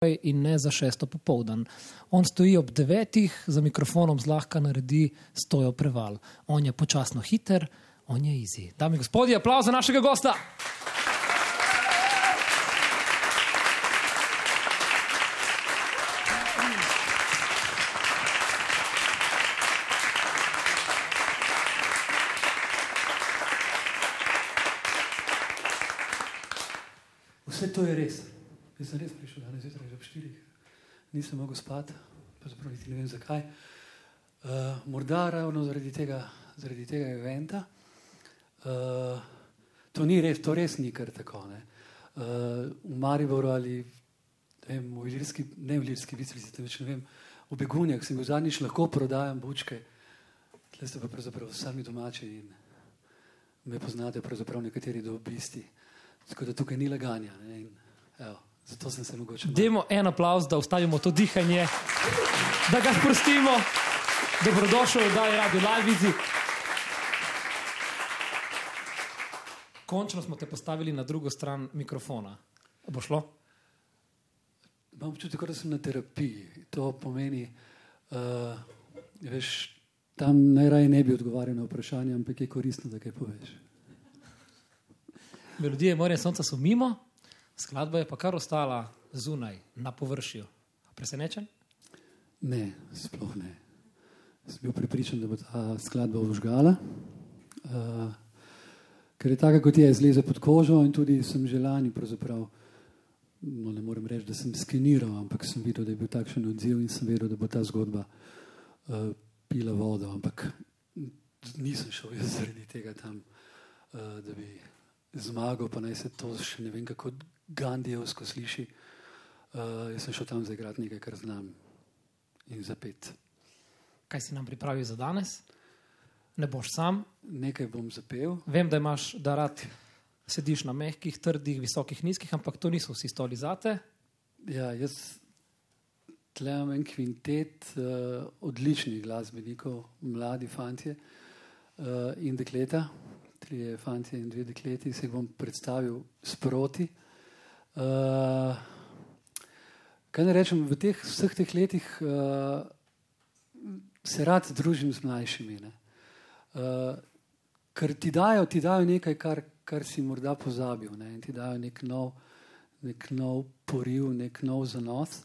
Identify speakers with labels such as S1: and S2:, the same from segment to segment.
S1: in ne za šesto popoldan. On stoji ob devetih, za mikrofonom zlahka naredi stojo preval. On je počasno hiter, on je izi. Dame in gospodje, aplauz za našega gosta!
S2: Vse to je res. Jaz sem res prišel danes zjutraj že ob štirih, nisem mogel spati, pravzaprav niti ne vem zakaj. Uh, morda ravno zaradi tega, zaradi tega eventa. Uh, to ni res, to res ni kar tako. Ne. Uh, v Mariboru ali vem, v Ilirski, ne v Ilirski vici, temveč ne vem, v Begunjah sem bil zadnjič lahko prodajam bučke, tle ste pa pravzaprav sami domači in me poznate pravzaprav nekateri do obisti. Tako da tukaj ni laganja. Ne, in, evo, zato sem se mogoče.
S1: Dajmo en aplauz, da ustavimo to dihanje, da ga sprostimo. Dobrodošel, da je radio Live. Končno smo te postavili na drugo stran mikrofona. Bo šlo?
S2: Imam občutek, da sem na terapiji. To pomeni, da uh, veš, tam najraje ne bi odgovarjal na vprašanje, ampak je koristno, da kaj poveš.
S1: Melodije Morja Sonca so mimo, skladba je pa kar ostala zunaj, na površju. Presenečen?
S2: Ne, sploh ne. Sem bil pripričan, da bo ta skladba užgala, uh, ker je taka, kot je, zleze pod kožo in tudi sem že lani, pravzaprav, no, ne morem reči, da sem skeniral, ampak sem videl, da je bil takšen odziv in sem vedel, da bo ta zgodba uh, pila vodo, ampak nisem šel jaz zaradi tega tam, uh, da bi zmagal, pa naj se to še ne vem kako Gandijevsko sliši. Uh, jaz sem šel tam zaigrati nekaj, kar znam in zapet.
S1: Kaj si nam pripravil za danes? Ne boš sam.
S2: Nekaj bom zapel.
S1: Vem, da imaš, da rad sediš na mehkih, trdih, visokih, nizkih, ampak to niso vsi stoli zate.
S2: Ja, jaz tle imam en kvintet uh, odličnih glasbenikov, mladi fantje uh, in dekleta, tri fantje in dve dekleti, se jih bom predstavil sproti. Uh, kaj ne rečem, v teh, vseh teh letih uh, se rad družim z mlajšimi. Ne? Uh, ker ti dajo, ti dajo nekaj, kar, kar si morda pozabil, ne? in ti dajo nek nov, nek nov poriv, nek nov zanos.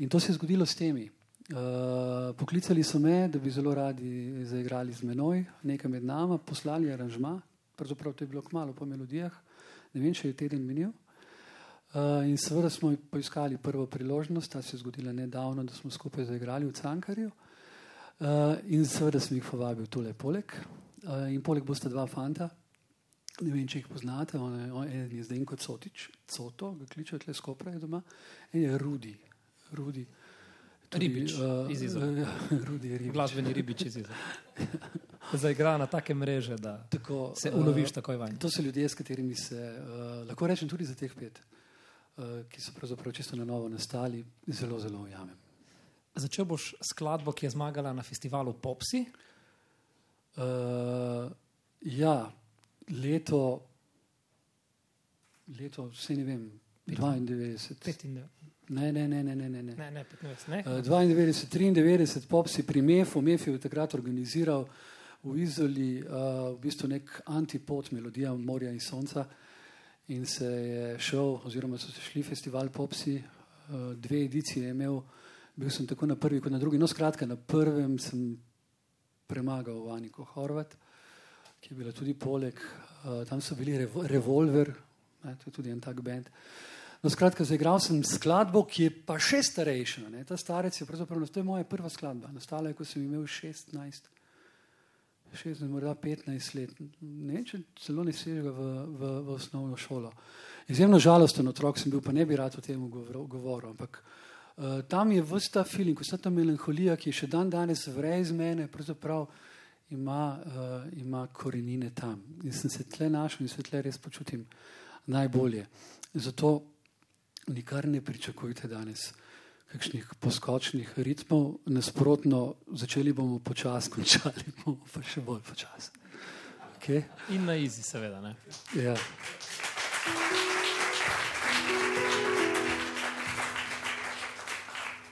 S2: In to se je zgodilo s temi. Uh, poklicali so me, da bi zelo radi zaigrali z menoj, nekaj med nama, poslali aranžma, pravzaprav to je bilo kmalo po melodijah, ne vem, če je teden minil. Uh, in seveda smo poiskali prvo priložnost, ta se je zgodila nedavno, da smo skupaj zaigrali v Cankarju. Uh, in seveda sem jih povabil tole poleg. Uh, in poleg bosta dva fanta, ne vem, če jih poznate, on je, on, en je zdaj kot Sotič, Coto, ga kličejo tle skopra doma, en je Rudi. Rudi.
S1: Ribič iz Izola.
S2: Uh, Rudi ribič.
S1: Glasbeni ribič iz Iza. Zaigra na take mreže, da
S2: Tako,
S1: se
S2: uh,
S1: uloviš takoj vanj.
S2: To so ljudje, s katerimi se uh, lahko rečem tudi za teh pet, uh, ki so pravzaprav čisto na novo nastali, zelo, zelo ujamem.
S1: Začel boš skladbo, ki je zmagala na festivalu Popsi.
S2: Uh, ja, leto, leto, vse ne vem, 92.
S1: 95.
S2: Ne, ne, ne, ne, ne. ne.
S1: Ne, ne, 15, ne.
S2: Uh, 92, 93, pop si pri MEF-u, MEF je takrat organiziral v Izoli uh, v bistvu nek antipod melodija Morja in Sonca in se je šel, oziroma so se šli festival Popsi, uh, dve edicije je imel, bil sem tako na prvi kot na drugi. No, skratka, na prvem sem premagal Vaniko Horvat, ki je bila tudi poleg, uh, tam so bili revo Revolver, ne, to je tudi en tak bend. No, skratka, zaigral sem skladbo, ki je pa še starejša. Ne. Ta starec je pravzaprav, to je moja prva skladba, nastala je, ko sem imel 16, 16 morda 15 let. Ne če celo ne sežega v, v, v osnovno šolo. Izjemno žalosten otrok sem bil, pa ne bi rad o tem govoril, ampak uh, tam je vsta feeling, vsa ta melanholija, ki je še dan danes vre iz mene, pravzaprav ima, uh, ima korenine tam. In sem se tle našel in se tle res počutim najbolje. Zato nikar ne pričakujte danes kakšnih poskočnih ritmov, nasprotno, začeli bomo počasi, končali bomo pa še bolj počasi. Okay.
S1: In na izi, seveda. Ne?
S2: Ja.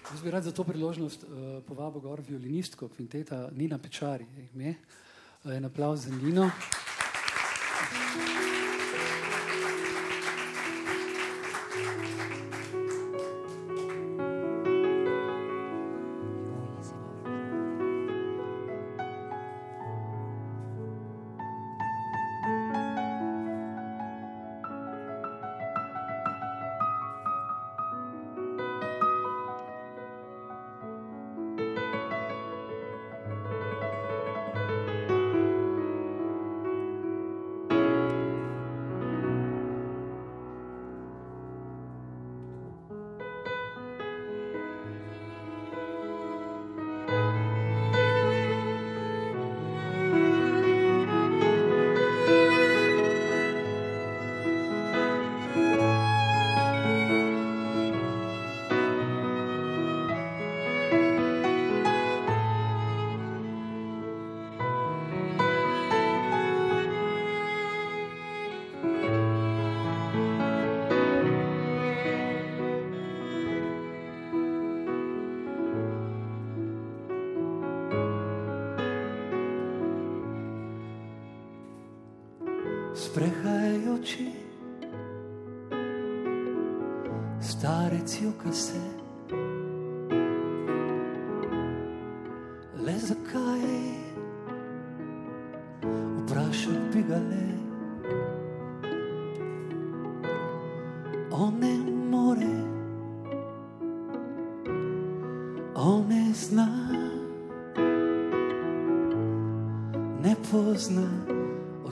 S2: Jaz bi rad za to priložnost uh, povabil gor violinistko kvinteta Nina Pečari, ime. Eh, en aplauz za Nino.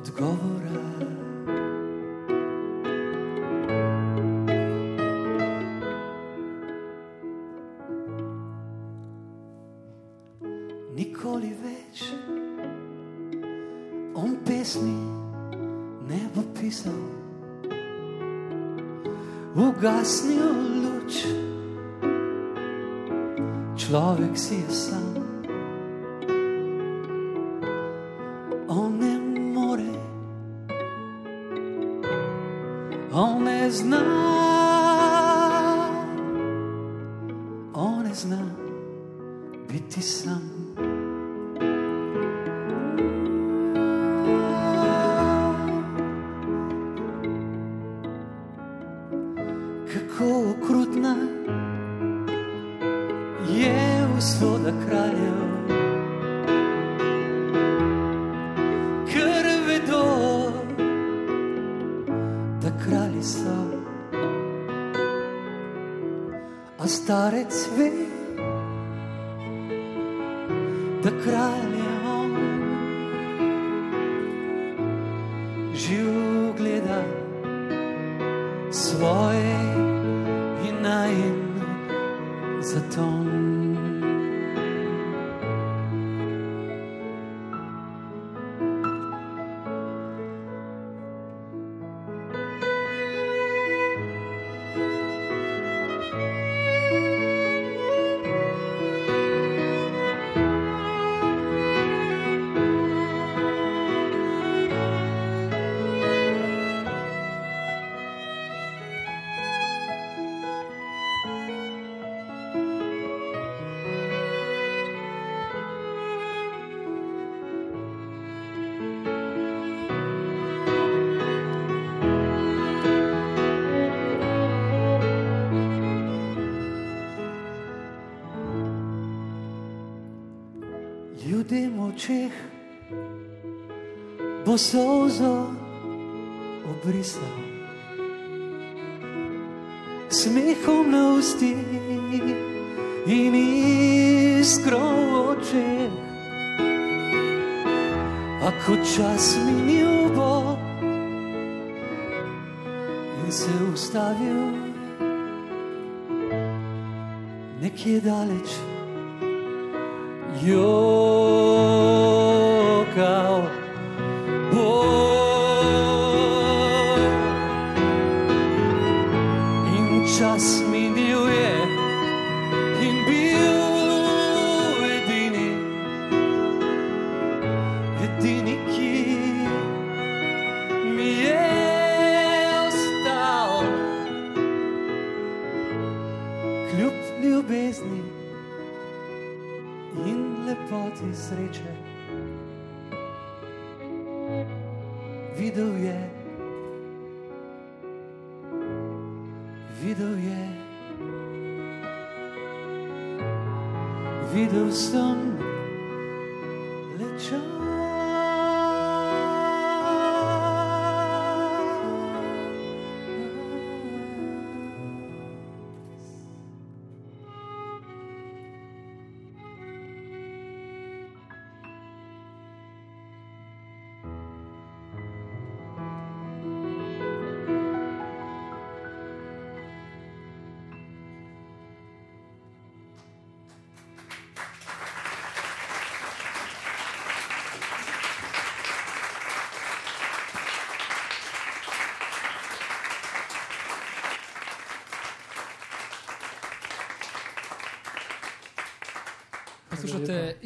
S2: odgovora. Nikoli več on pesmi ne bo pisal, ugasnil luč. Človek si očeh bo solzo obrisal, smehom na ustih in iskro v očeh. Ako čas minil bo in se ustavil nekje daleč,
S1: jo.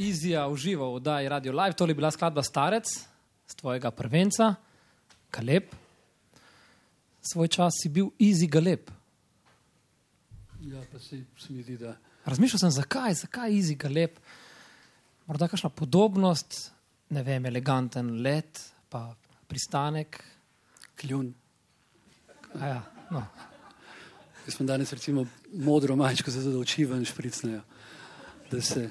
S1: Izija v živo v oddaji Radio Live, to je bila skladba Starec, z tvojega prvenca, Kaleb. Svoj čas si bil Izi Galeb.
S2: Ja, pa se, se mi zdi, da
S1: Razmišljal sem, zakaj, zakaj Izi Galeb. Morda kakšna podobnost, ne vem, eleganten let, pa pristanek.
S2: kljun.
S1: A Ja, no.
S2: Jaz sem danes recimo modro majčko, da oči ven špricnejo. Da se,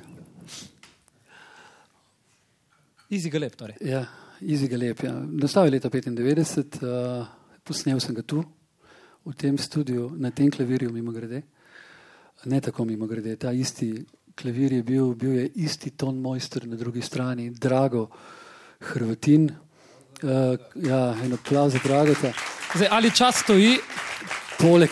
S1: Izi Galeb, torej.
S2: ja, Izi ga lep. Ja. Nastal je leta 95, uh, posnel sem ga tu, v tem studiu, na tem klavirju, mimo grede. Ne tako mimo grede, ta isti klavir je bil, bil je isti ton mojster na drugi strani, Drago Hrvatin. Uh, ja, en aplauz za Dragota.
S1: Zdaj, ali čas stoji,
S2: Poleg,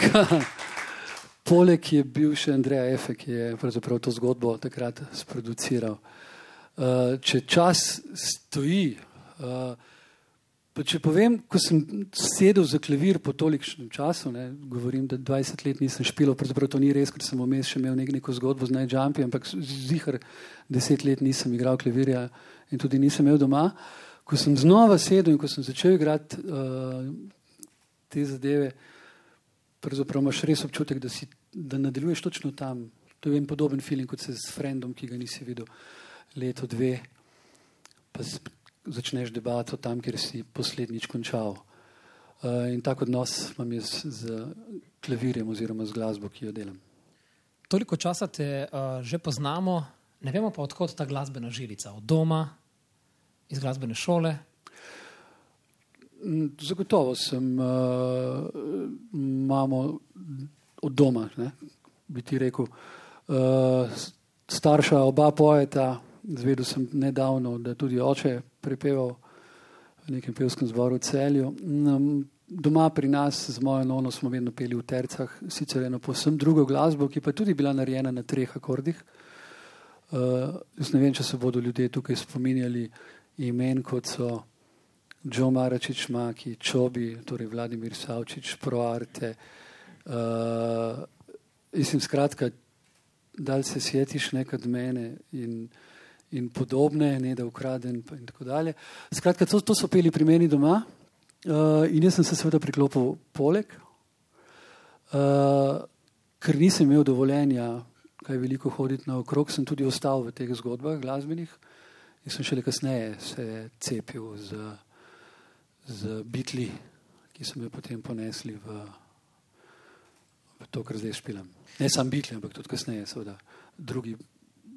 S2: poleg je bil še Andrej Efe, ki je to zgodbo takrat sproduciral. Uh, če čas stoji, uh, pa če povem, ko sem sedel za klavir po tolikšnem času, ne, govorim, da 20 let nisem špil, pravzaprav to ni res, ker sem vmes še imel nek, neko zgodbo z Najjumpi, ampak zihar 10 let nisem igral klavirja in tudi nisem imel doma. Ko sem znova sedel in ko sem začel igrati uh, te zadeve, pravzaprav imaš res občutek, da, si, da nadaljuješ točno tam. To je en podoben film, kot se s frendom, ki ga nisi videl leto, dve, pa začneš debato tam, kjer si poslednjič končal. Uh, in tak odnos imam jaz z klavirjem oziroma z glasbo, ki jo delam.
S1: toliko časa te uh, že poznamo, ne vemo pa odkot ta glasbena žilica. Od doma, iz glasbene šole.
S2: Mm, Zagotovo sem, uh, imamo od doma, ne, bi ti rekel. Uh, starša oba poeta, zvedel sem nedavno, da tudi oče prepeval v nekem pevskem zboru v celju. Um, doma pri nas z mojo nono smo vedno peli v tercah, sicer eno posebno drugo glasbo, ki pa je tudi bila narejena na treh akordih. Uh, jaz ne vem, če se bodo ljudje tukaj spominjali imen, kot so Joe Maračič, Maki, Čobi, torej Vladimir Savčič, Proarte. Uh, mislim, skratka, da se sjetiš nekaj od mene in, in podobne, ne da ukraden in tako dalje. Skratka, to, to so peli pri meni doma uh, in jaz sem se seveda priklopil poleg, uh, ker nisem imel dovoljenja kaj veliko hoditi naokrog, sem tudi ostal v teh zgodbah glasbenih in sem šele kasneje se cepil z, z bitli, ki so me potem ponesli v, v to, kar zdaj špilam. Ne samo bitli, ampak tudi kasneje, seveda, drugi,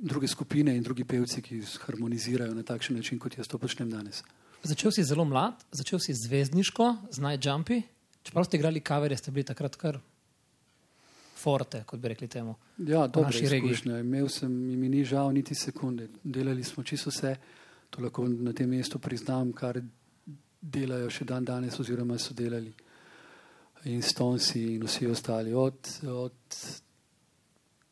S2: druge skupine in drugi pevci, ki harmonizirajo na takšen način, kot jaz to počnem danes.
S1: Začel si zelo mlad, začel si zvezdniško, z Najjumpi. Čeprav ste igrali kaverje, ste bili takrat kar forte, kot bi rekli temu.
S2: Ja, dobra
S1: naši regiji.
S2: izkušnja. Imel sem in mi ni žal niti sekunde. Delali smo čisto vse, to lahko na tem mestu priznam, kar delajo še dan danes oziroma so delali. In Stonsi in vsi ostali. Od, od,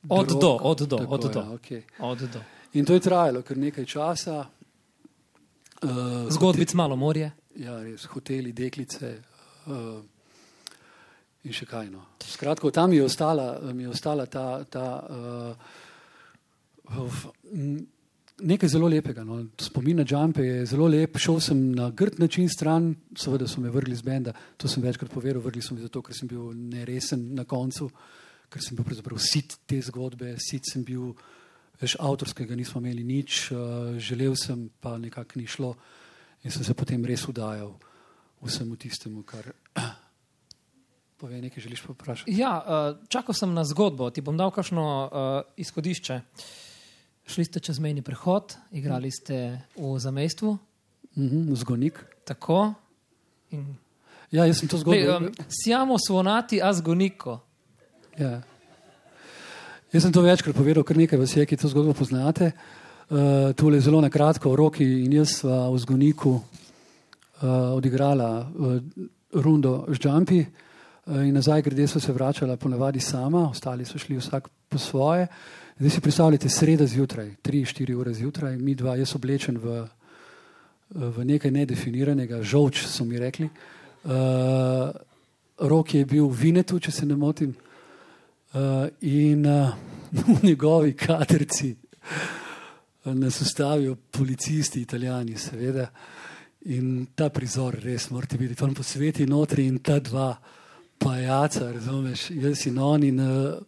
S1: Od
S2: drog,
S1: do, od do,
S2: tako,
S1: od do.
S2: Ja, okay.
S1: Od do.
S2: In to je trajalo kar nekaj časa. Uh,
S1: Zgodbic malo morje.
S2: Ja, res, hoteli, deklice uh, in še kaj. No. Skratka, tam je ostala, mi je ostala ta, ta uh, uf, m, nekaj zelo lepega. No. Spomin na Džampe je zelo lep. Šel sem na grd način stran, seveda so me vrgli z benda, to sem večkrat povedal, vrgli so me zato, ker sem bil neresen na koncu, ker sem bil pravzaprav sit te zgodbe, sit sem bil, veš, avtorskega nismo imeli nič, uh, želel sem, pa nekako ni šlo in sem se potem res udajal vsemu tistemu, kar. Povej, nekaj želiš pa vprašati?
S1: Ja, uh, čakal sem na zgodbo, ti bom dal kakšno uh, izhodišče. Šli ste čez mejni prehod, igrali ste v zamestvu.
S2: Mhm, Zgonik.
S1: Tako. In,
S2: Ja, jaz sem to zgodbo.
S1: Lej, um, siamo suonati a zgoniko.
S2: Ja. Jaz sem to večkrat povedal, kar nekaj vas je, ki to zgodbo poznate. Uh, tole zelo na kratko, roki in jaz sva v zgoniku uh, odigrala uh, rundo z džampi uh, in nazaj grede so se vračala ponavadi sama, ostali so šli vsak po svoje. Zdaj si predstavljate sreda zjutraj, tri, štiri ure zjutraj, mi dva, jaz oblečen v, v nekaj nedefiniranega, žolč so mi rekli. Uh, rok je bil v Vinetu, če se ne motim. Uh, in uh, v njegovi katerci uh, nas ustavijo policisti, italijani, seveda. In ta prizor, res, morate videti, tam po sveti notri in ta dva pajaca, razumeš, jaz in on. In uh,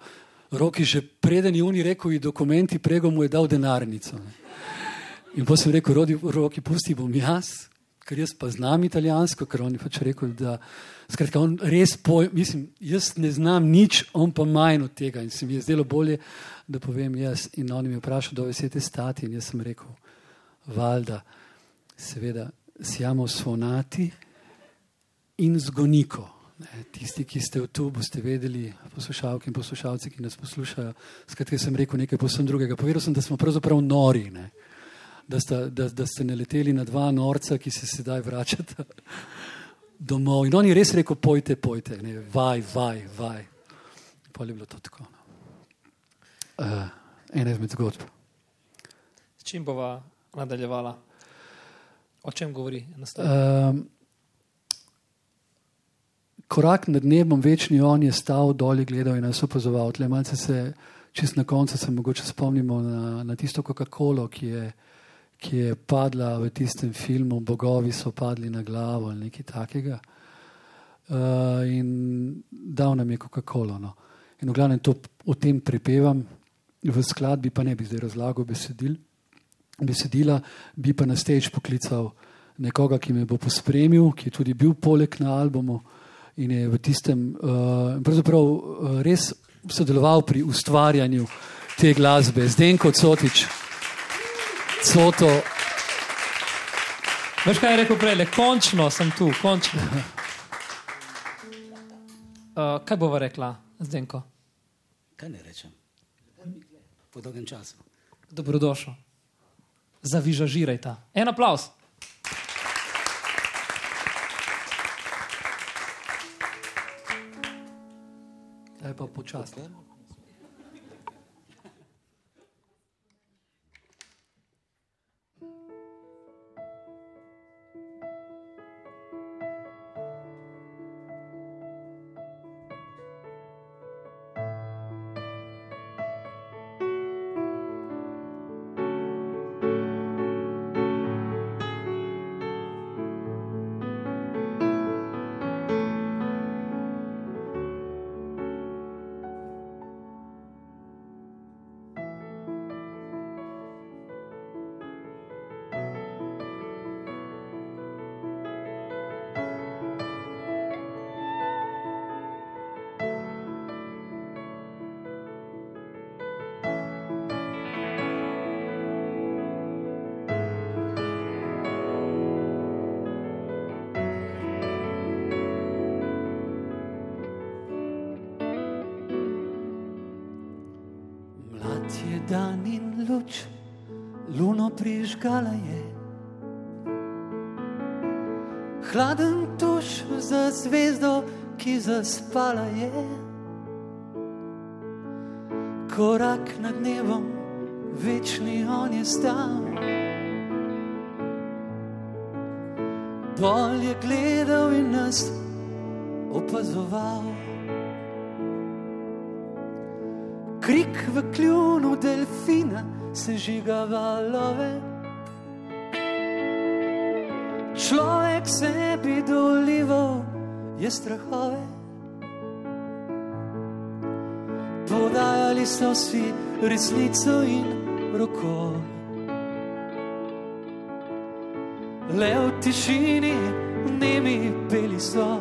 S2: roki že preden je oni rekel, dokumenti prego mu je dal denarnico. Ne. In pa sem rekel, rodi, roki, pusti bom jaz, ker jaz pa znam italijansko, ker on je pač rekel, da skratka, on res poj, mislim, jaz ne znam nič, on pa manj od tega in se mi je zdelo bolje, da povem jaz. In on mi je vprašal, da vesete stati in jaz sem rekel, valjda, seveda, siamo svonati in zgoniko. Ne, tisti, ki ste tu, boste vedeli, poslušalke in poslušalci, ki nas poslušajo. Skratka, sem rekel nekaj posebno drugega. Povedal sem, da smo pravzaprav nori. Ne da, sta, da, da ste naleteli na dva norca, ki se sedaj vračata domov. In on je res rekel: pojte, pojte, ne, vaj, vaj, vaj. Pa je bilo to tako. No. Uh, ena izmed zgodb.
S1: S čim bova nadaljevala? O čem govori?
S2: Um, korak nad nebom, večni on je stal dol in gledal in nas opazoval. Tle malce se, čist na koncu se mogoče spomnimo na, na tisto Coca-Colo, ki je ki je padla v tistem filmu, bogovi so padli na glavo ali nekaj takega. Uh, in dal nam je Coca-Cola. No. In v glavnem to o tem prepevam, v skladbi pa ne bi zdaj razlagal besedil, besedila, bi pa na stage poklical nekoga, ki me bo pospremil, ki je tudi bil poleg na albumu in je v tistem, uh, pravzaprav uh, res sodeloval pri ustvarjanju te glasbe, Zdenko Cotič. Coto.
S1: Veš kaj je rekel prej, končno sem tu, končno. Uh, kaj bova rekla, Zdenko?
S3: Kaj ne rečem? Po dolgem času.
S1: Dobrodošel. Zavižažiraj ta. En aplaus.
S2: Kaj pa počasno?
S3: Dan in luč, luno prižgala je. Hladen tuš za zvezdo, ki zaspala je. Korak nad nebom, večni on je stal. Dol je gledal in nas opazoval. Krik v kljunu delfina se žiga valove. Človek sebi dolival je strahove.
S2: Dali so si resnico in roko. Le v tišini, nemi peli so.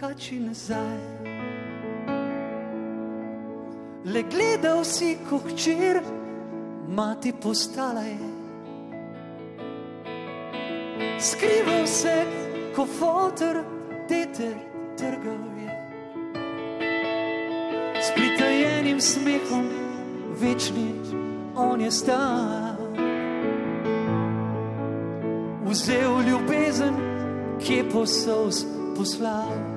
S2: Kači nazaj. Le gledal si, ko hčer, mati postala je. Skrival se, ko fotor, dete trgal je. S pritajenim smehom, večni on je stal. Vzel ljubezen, ki je posos poslal.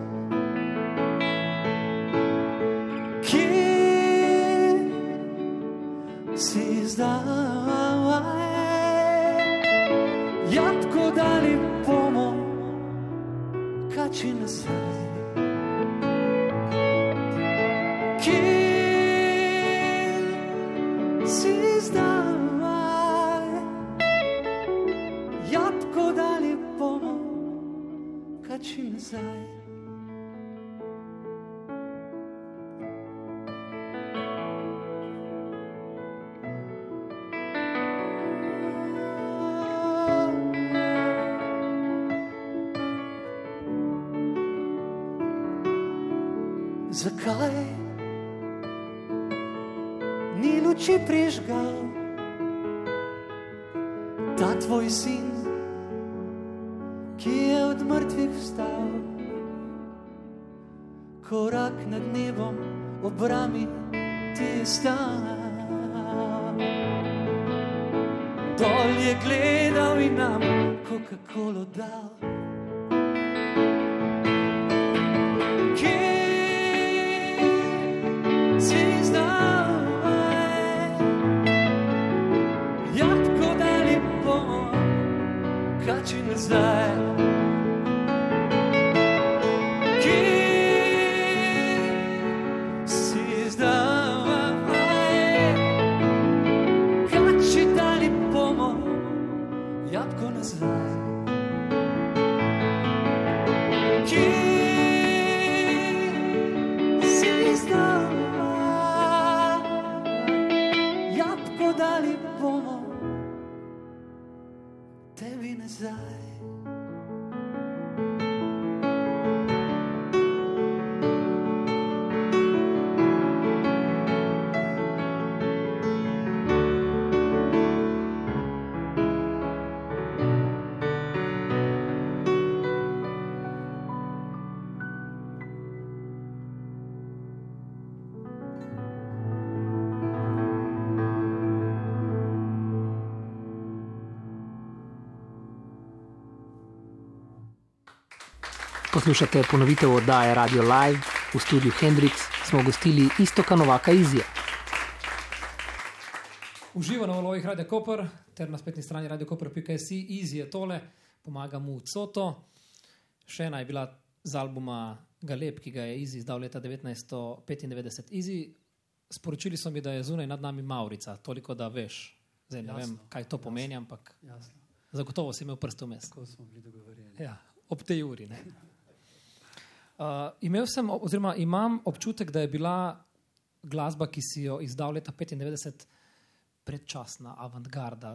S2: Jabko dali bomo tebi nazaj.
S1: Poslušate ponovitev oddaje Radio Live v studiu Hendrix, smo gostili Istoka Novaka Izija. Uživa na valovih Radio Koper ter na spletni strani radiokoper.js, Easy je tole, pomaga mu Coto. Še ena je bila z albuma Galeb, ki ga je Easy izdal leta 1995. Easy, sporočili so mi, da je zunaj nad nami Maurica, toliko da veš. Zdaj ne
S4: Jasno,
S1: vem, kaj to pomeni, ampak
S4: Jasno,
S1: zagotovo si imel prst vmes.
S4: tako smo bili dogovorjeni.
S1: Ja, ob tej uri. ne. Uh, imel sem, oziroma imam občutek, da je bila glasba, ki si jo izdal leta 95, predčasna, avantgarda,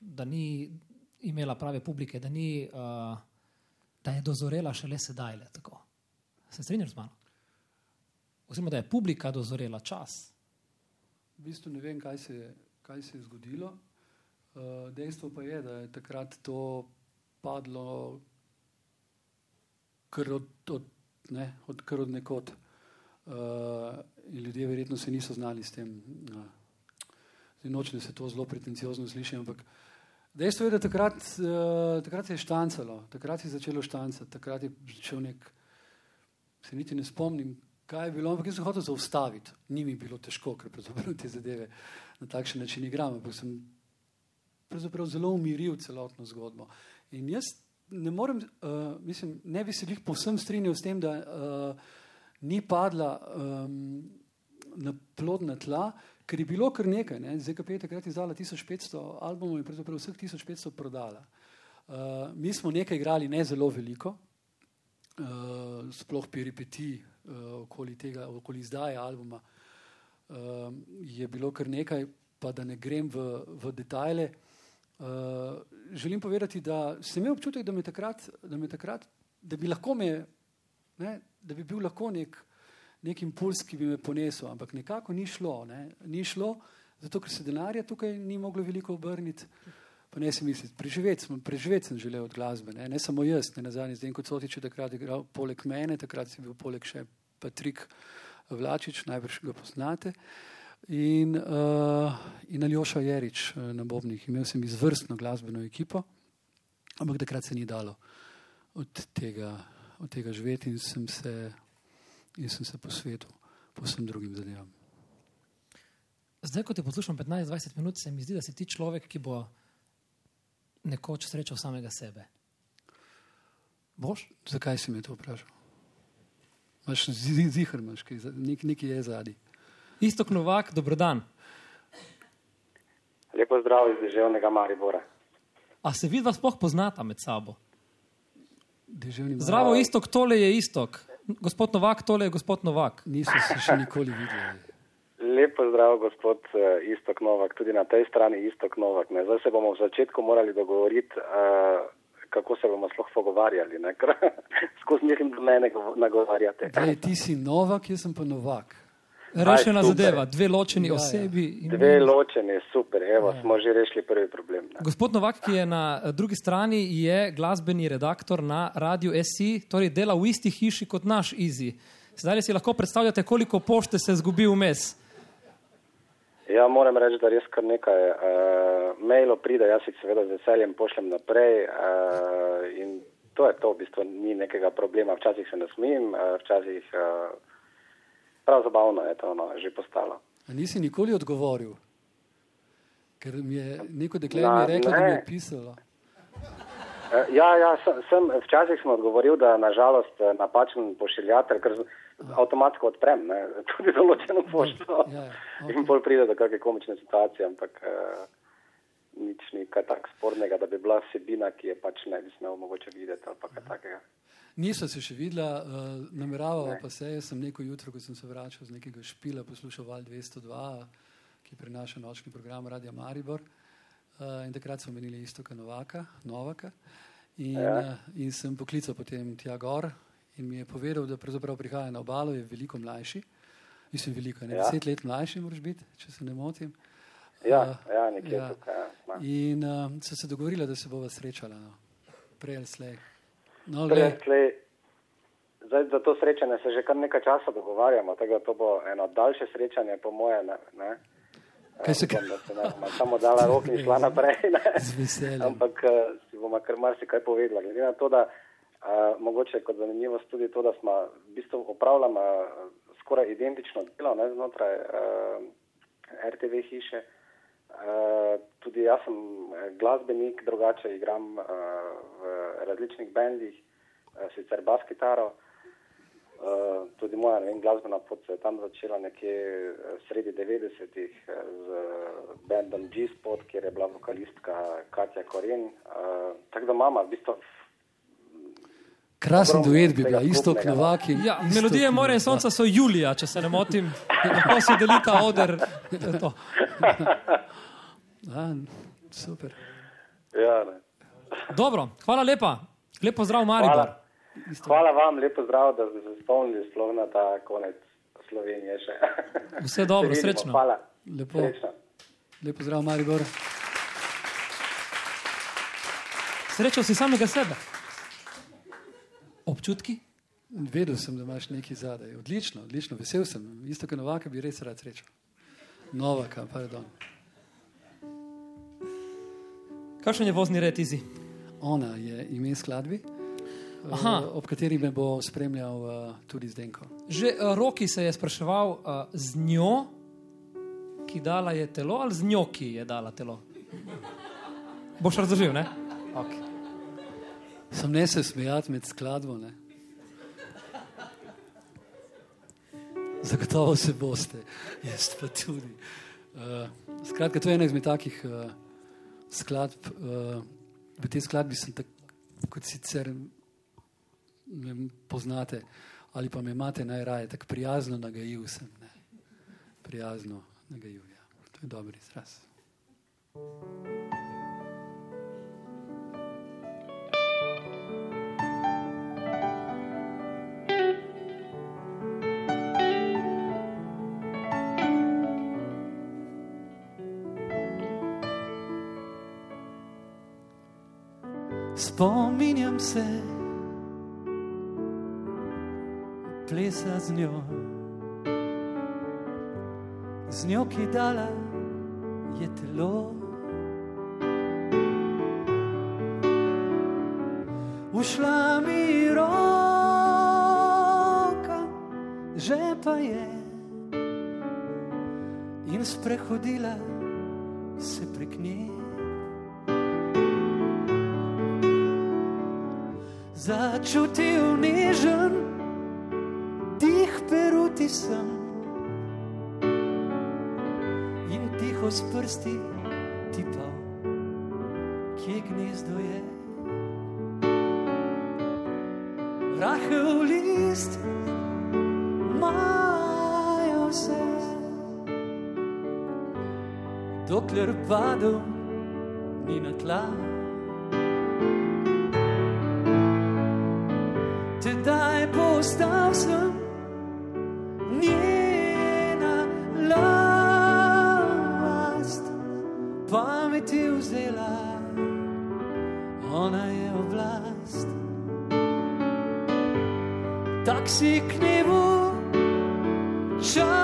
S1: da ni imela prave publike, da, ni, uh, da je dozorela šele sedaj. Le, tako. Se strinjaš z mano? Oziroma, da je publika dozorela čas.
S4: V bistvu ne vem, kaj se, je- kaj se je zgodilo. Uh, dejstvo pa je, da je takrat to padlo kar od, od, ne, od, kar od nekod. Uh, ljudje verjetno se niso znali s tem. Uh, nočem, da se to zelo pretenciozno sliši, ampak dejstvo je, da takrat, uh, takrat se je štancalo, takrat se je začelo štancati, takrat je začel nek, se niti ne spomnim, kaj je bilo, ampak jaz sem hotel zaustaviti. Ni mi bilo težko, ker pravzaprav te zadeve
S2: na takšen način igram, ampak sem pravzaprav zelo umiril celotno zgodbo. In jaz ne morem, uh, mislim, ne bi se jih povsem strinjal s tem, da uh, ni padla um, na plodna tla, ker je bilo kar nekaj. Ne? ZKP je takrat izdala 1500 albumov in pravzaprav vseh 1500 prodala. Uh, mi smo nekaj igrali, ne zelo veliko, uh, sploh peripeti uh, okoli tega, okoli izdaje albuma. Uh, je bilo kar nekaj, pa da ne grem v, v detajle. Uh, želim povedati, da sem imel občutek, da, takrat, da, takrat, da bi lahko me, ne, da bi bil lahko nek, nek impuls, ki bi me ponesel, ampak nekako ni šlo. Ne. Ni šlo, zato ker se denarja tukaj ni moglo veliko obrniti. Pa ne si misliti, preživeti preživeti sem želel od glasbe, ne, ne samo jaz, ne na zadnji, zdaj kot Sotič je takrat igral poleg mene, takrat si bil poleg še Patrik Vlačič, najbrž ga poznate. In, uh, in Aljoša Jerič uh, na Bobnih. Imel sem izvrstno glasbeno ekipo, ampak takrat se ni dalo od tega, od tega živeti in sem se, in sem se posvetil posebnim drugim zadevam.
S1: Zdaj, ko te poslušam 15-20 minut, se mi zdi, da si ti človek, ki bo nekoč srečal samega sebe. Boš?
S2: Zakaj si me to vprašal? Imaš zihar, imaš nek, nekaj je zadnji.
S1: Isto Novak, dobrodan.
S5: Lepo zdrav iz državnega Maribora.
S1: A se vidva sploh poznata med sabo?
S2: Zdravo,
S1: istok, tole je istok. Gospod Novak, tole je gospod Novak.
S2: Nismo se še nikoli videli.
S5: Lepo zdrav, gospod uh, Istok Novak, tudi na tej strani Istok Novak. Ne. Zdaj se bomo v začetku morali dogovoriti, uh, kako se bomo sploh pogovarjali, ker skozi njih mene nagovarjate.
S2: Dej, ti si Novak, jaz sem pa Novak.
S1: Rešena Aj, zadeva, dve ločeni ja, ja. osebi.
S5: Ja. Dve ločeni, super, evo, ja. smo že rešili prvi problem. Ne.
S1: Gospod Novak, ki je na eh, drugi strani, je glasbeni redaktor na radiju SI, torej dela v isti hiši kot naš Izi. Zdaj si lahko predstavljate, koliko pošte se zgubi vmes.
S5: Ja, moram reči, da res kar nekaj uh, mailov pride, jaz jih seveda z veseljem pošljem naprej uh, in to je to, v bistvu ni nekega problema. Včasih se uh, včasih uh, prav zabavno je to no, že postalo.
S2: A nisi nikoli odgovoril, ker mi je neko dekle mi reklo, ne. da mi je pisalo.
S5: Ja, ja sem, sem, včasih sem odgovoril, da nažalost napačen pošiljatelj, ker avtomatsko odprem, ne, tudi določeno pošto. Ja, ja, okay. In bolj pride do kakšne komične situacije, ampak uh, nič ni kaj tak spornega, da bi bila vsebina, ki je pač ne bi smel mogoče videti ali kaj takega.
S2: Nisem se še videla, uh, nameravala pa se, jaz sem neko jutro, ko sem se vračal z nekega špila, poslušal Val 202, ki prenaša nočni program Radia Maribor. Uh, in takrat smo menili isto kot Novaka, Novaka. In, ja. uh, in sem poklical potem tja gor, in mi je povedal, da pravzaprav prihaja na obalo, je veliko mlajši. Mislim, veliko, ne, ja. deset let mlajši, moraš biti, če se ne motim.
S5: Ja, uh, ja nekje ja. tukaj.
S2: Ja. In uh, so se dogovorili, da se bova srečala, no. prej ali slej. No,
S5: prej slej. Zdaj, za to srečanje se že kar nekaj časa dogovarjamo, tako da to bo eno daljše srečanje, po moje. Ne, ne.
S2: Kaj se
S5: kaže? Samo dala rok in šla naprej.
S2: Z veseljem.
S5: Ampak uh, si bomo kar marsikaj povedala. Glede na to, da mogoče kot zanimivost tudi to, da smo v bistvu opravljali skoraj identično delo ne, znotraj uh, RTV hiše. Uh, tudi jaz sem glasbenik, drugače igram uh, v različnih bendih, uh, sicer bas kitaro. Uh, tudi moja vem, glasbena pot se je tam začela nekje sredi 90-ih z bendom G-Spot, kjer je bila vokalistka Katja Koren. Uh, tako da mama v bistvu
S2: Krasen duet bi bil, isto kot Novaki.
S1: Ja, melodije More in Sonca so Julija, če se ne motim. Lahko si delita oder.
S2: Ja, super.
S5: Ja,
S1: Dobro, hvala lepa. Lepo zdrav, Maribor.
S5: Hvala. hvala vam, lepo zdrav, da ste se spomnili sploh na ta konec Slovenije še.
S1: Vse dobro, srečno.
S5: Hvala.
S2: Lepo. Srečno. Lepo zdrav, Maribor.
S1: Srečal si samega sebe. Občutki?
S2: Vedel sem, da imaš nekaj zadaj. Odlično, odlično, vesel sem. Isto kot Novaka bi res rad srečal. Novaka, pardon.
S1: Kakšen je vozni red izi?
S2: Ona je ime skladbi, Aha. Eh, ob kateri me bo spremljal uh, tudi Zdenko.
S1: Že uh, Roki se je spraševal uh, z njo, ki dala je telo, ali z njo, ki je dala telo? Boš razložil, ne? Okay.
S6: Sem ne se smejati med skladbo. Ne? Zagotovo se boste, jaz pa tudi. Uh, skratka, to je ena izmed takih uh, skladb. Uh, v tej skladbi sem tako, kot sicer me poznate ali pa me imate najraje, tako prijazno nagajil sem. Ne? Prijazno nagajil, ja. To je dober izraz.
S2: Spominjam se plesa z njo, z njo, ki dala je telo. Ušla mi roka, že pa je in sprehodila se prek nje. Začutil nežen dih peruti sem in tiho s prsti tipal, kje gnezdo je. Rahel list, majo se, dokler padel ni na tla. Tak si k nebu čakal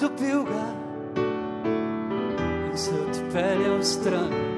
S2: dobil ga in se
S3: odpeljal stran.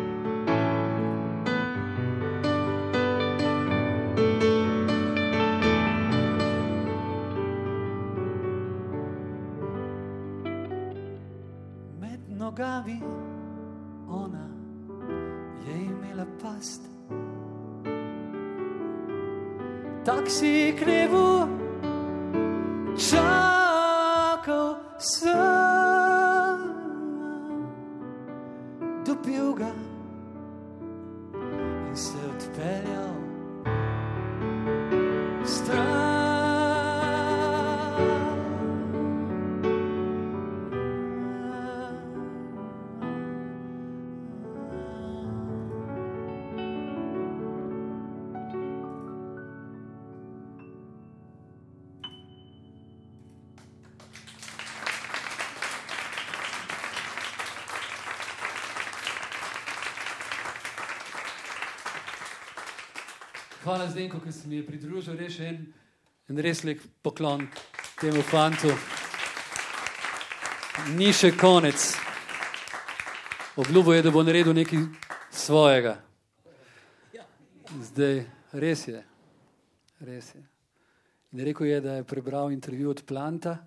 S2: Hvala Zdenko, ki se mi je pridružil, res en, en res lep poklon temu fantu. Ni še konec. Obljubo je, da bo naredil nekaj svojega. Zdaj, res je. Res je. In rekel je, da je prebral intervju od Planta,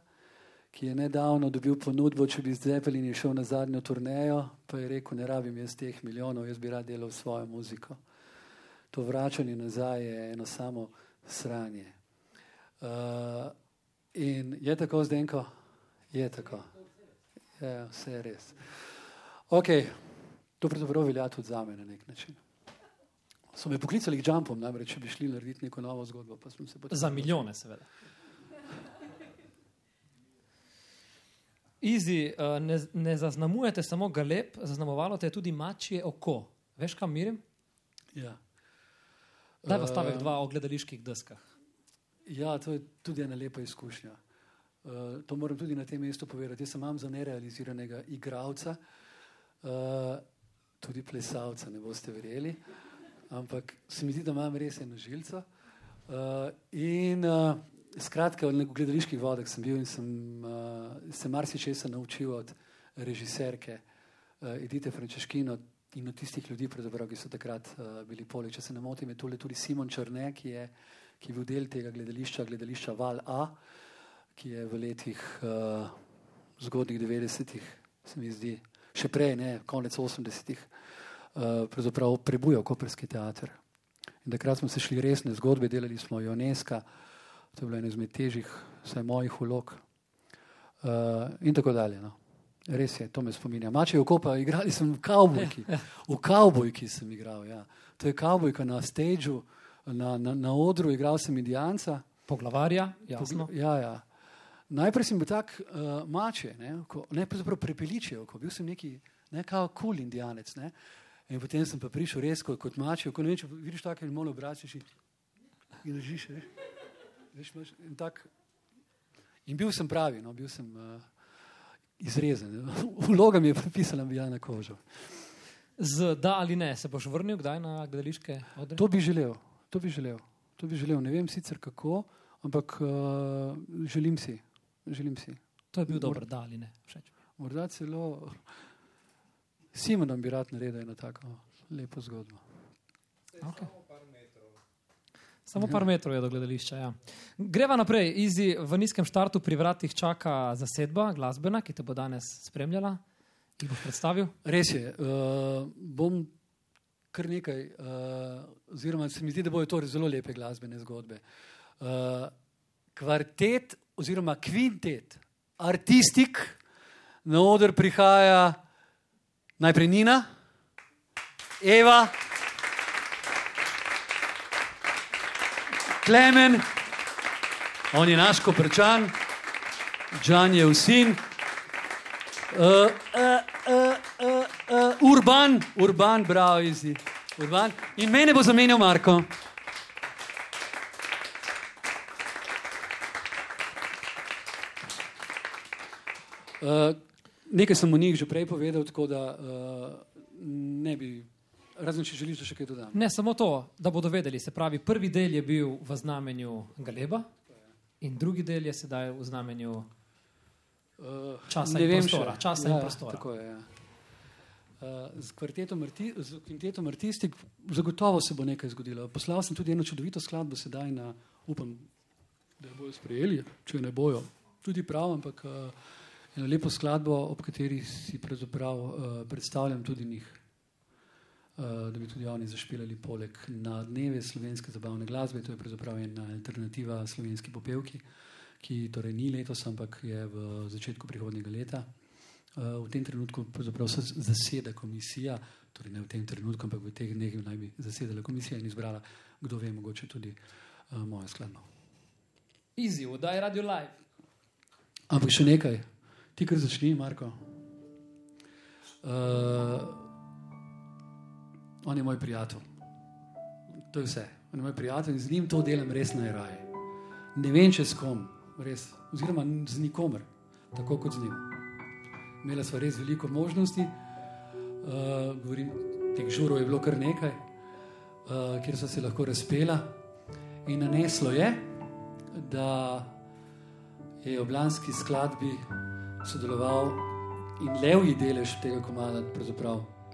S2: ki je nedavno dobil ponudbo, če bi z Zeppelin šel na zadnjo turnejo, pa je rekel, ne rabim jaz teh milijonov, jaz bi rad delal svojo muziko to vračanje nazaj je eno samo sranje. Uh, in je tako zdenko? Je tako. Je, vse je res. Ok, to pravzaprav velja tudi za me na nek način. So me poklicali k jumpom, namreč, če bi šli narediti neko novo zgodbo.
S1: Za milijone, seveda. Izi, uh, ne, ne zaznamujete samo galeb, zaznamovalo te je tudi mačje oko. Veš, kam mirim?
S2: Ja.
S1: Da, pa stavek dva o gledaliških deskah.
S2: Ja, to je tudi ena lepa izkušnja. Uh, to moram tudi na tem mestu povedati. Jaz sem imam za nerealiziranega igralca, uh, tudi plesalca, ne boste verjeli, ampak se mi zdi, da imam res eno žilco. Uh, in uh, skratka, v gledaliških vodah sem bil in sem uh, se marsikaj naučil od režiserke uh, Edite Frančeškino, in od tistih ljudi, ki so takrat uh, bili poleg. Če se ne motim, je tole tudi Simon Črne, ki je, ki je bil del tega gledališča, gledališča Val A, ki je v letih uh, zgodnjih 90-ih, se mi zdi, še prej, ne, konec 80-ih, uh, pravzaprav prebujal Koperski teater. In takrat smo se šli resne zgodbe, delali smo Joneska, to je bilo eno izmed težjih, vsaj mojih vlog uh, in tako dalje. No. Res je, to me spominja. Mače je okopa, igrali sem v kavbojki. V kavbojki sem igral. Ja. To je kavbojka na stageu, na, na, na odru, igral sem indijanca.
S1: Poglavarja, jasno.
S2: Pogla, ja, ja. Najprej sem bil tak uh, mače, ne, ko, ne pravzaprav prepeličev, ko bil sem neki, ne kao kul cool indijanec. Ne. In potem sem pa prišel res kot, kot mače, ko ne vem, če vidiš tako in malo obračaš in držiš. In, tak, in bil sem pravi, no, bil sem. Uh, izrezan. Vloga mi je pripisana bila na kožo.
S1: Z da ali ne, se boš vrnil kdaj na gledališke odre?
S2: To bi želel, to bi želel. To bi želel. Ne vem sicer kako, ampak uh, želim si. Želim si.
S1: To je bil dober, da ali ne. Všeč.
S2: Morda celo Simonom bi rad naredil eno tako lepo zgodbo.
S1: Okay. Samo par metrov je do gledališča. Ja. Greva naprej. Izi v nizkem štartu pri vratih čaka zasedba, glasbena, ki te bo danes spremljala. Ti boš predstavil?
S2: Res je. Uh, bom kar nekaj, uh, oziroma se mi zdi, da bojo to zelo lepe glasbene zgodbe. Uh, kvartet oziroma kvintet, artistik, na oder prihaja najprej Nina, Eva. Klemen, on je naš koprčan, Džan je vsin, uh, uh, uh, uh, uh, urban, urban, bravo, izi, urban. In mene bo zamenjal Marko. Uh, nekaj sem o njih že prej povedal, tako da uh, ne bi Razen če želiš, da še kaj dodam.
S1: Ne, samo to, da bodo vedeli. Se pravi, prvi del je bil v znamenju Galeba, in drugi del je sedaj v znamenju uh, časa, in prostora, časa ja, in prostora.
S2: Tako je. Ja. Uh, z kvartetom, z kvintetom artistik zagotovo se bo nekaj zgodilo. Poslal sem tudi eno čudovito skladbo, sedaj na upam, da jo bojo sprejeli, če ne bojo. Tudi prav, ampak uh, eno lepo skladbo, ob kateri si pravzaprav uh, predstavljam tudi njih. Eh, da bi tudi oni zašpilali poleg na dneve slovenske zabavne glasbe. To je pravzaprav ena alternativa slovenski popevki, ki torej ni letos, ampak je v začetku prihodnjega leta. Eh, v tem trenutku se zaseda komisija, torej ne v tem trenutku, ampak v teh dneh naj bi zasedala komisija in izbrala, kdo ve, mogoče tudi uh, mojo skladbo.
S1: Izziv, da je radio live.
S2: Ampak še nekaj, ti, kar začni, Marko. Uh, on je moj prijatelj. To je vse. On je moj prijatelj in z njim to delam res najraje. Ne vem, če s kom, res, oziroma z nikomer, tako kot z njim. Imela sva res veliko možnosti, uh, govorim, teh žurov je bilo kar nekaj, uh, kjer so se lahko razpela. In naneslo je, da je v Blanski skladbi sodeloval in levji delež tega komada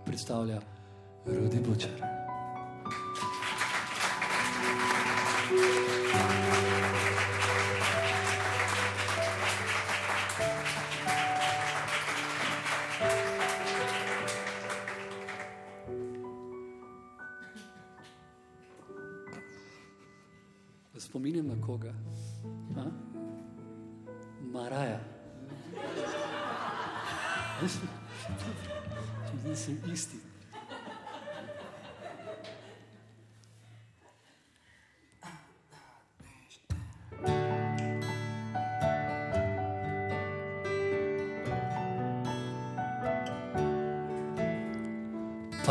S2: predstavlja Rudi Bučar.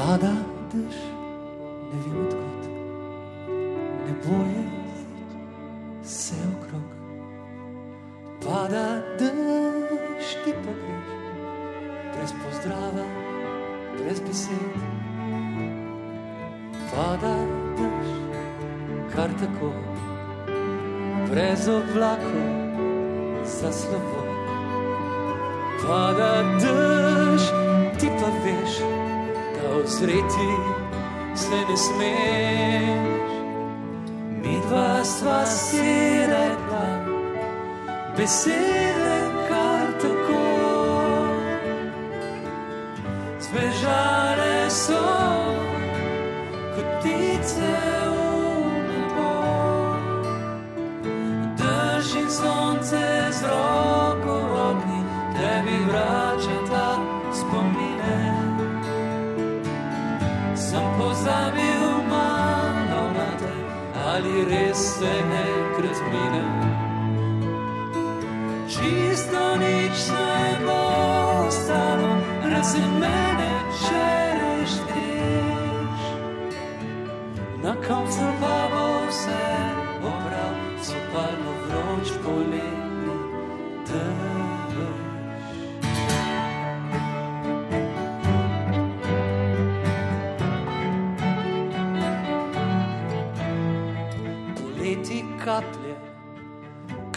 S2: Pada dež, ne vem odkot, ne boje se okrog. Pada dež, ti pa greš, brez pozdrava, brez besed. Pada dež, kar tako, brez oblakov za slovo. Pada dež, ti pa veš, da ozreti se ne smeš. Mi dva sva si rekla, besede kar tako. Zbežale so res se enkrat mine.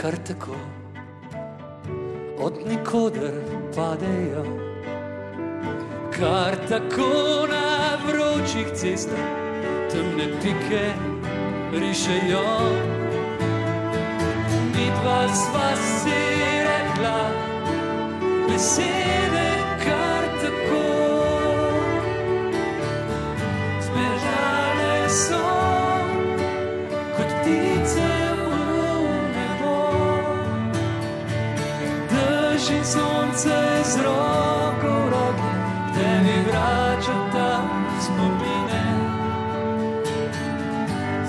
S2: Kar tako od nikoder padejo, kar tako na vročih cestah temne pike rišejo. Mi dva sva si rekla besede sonce z roko v roki, tebi vrača ta spomine.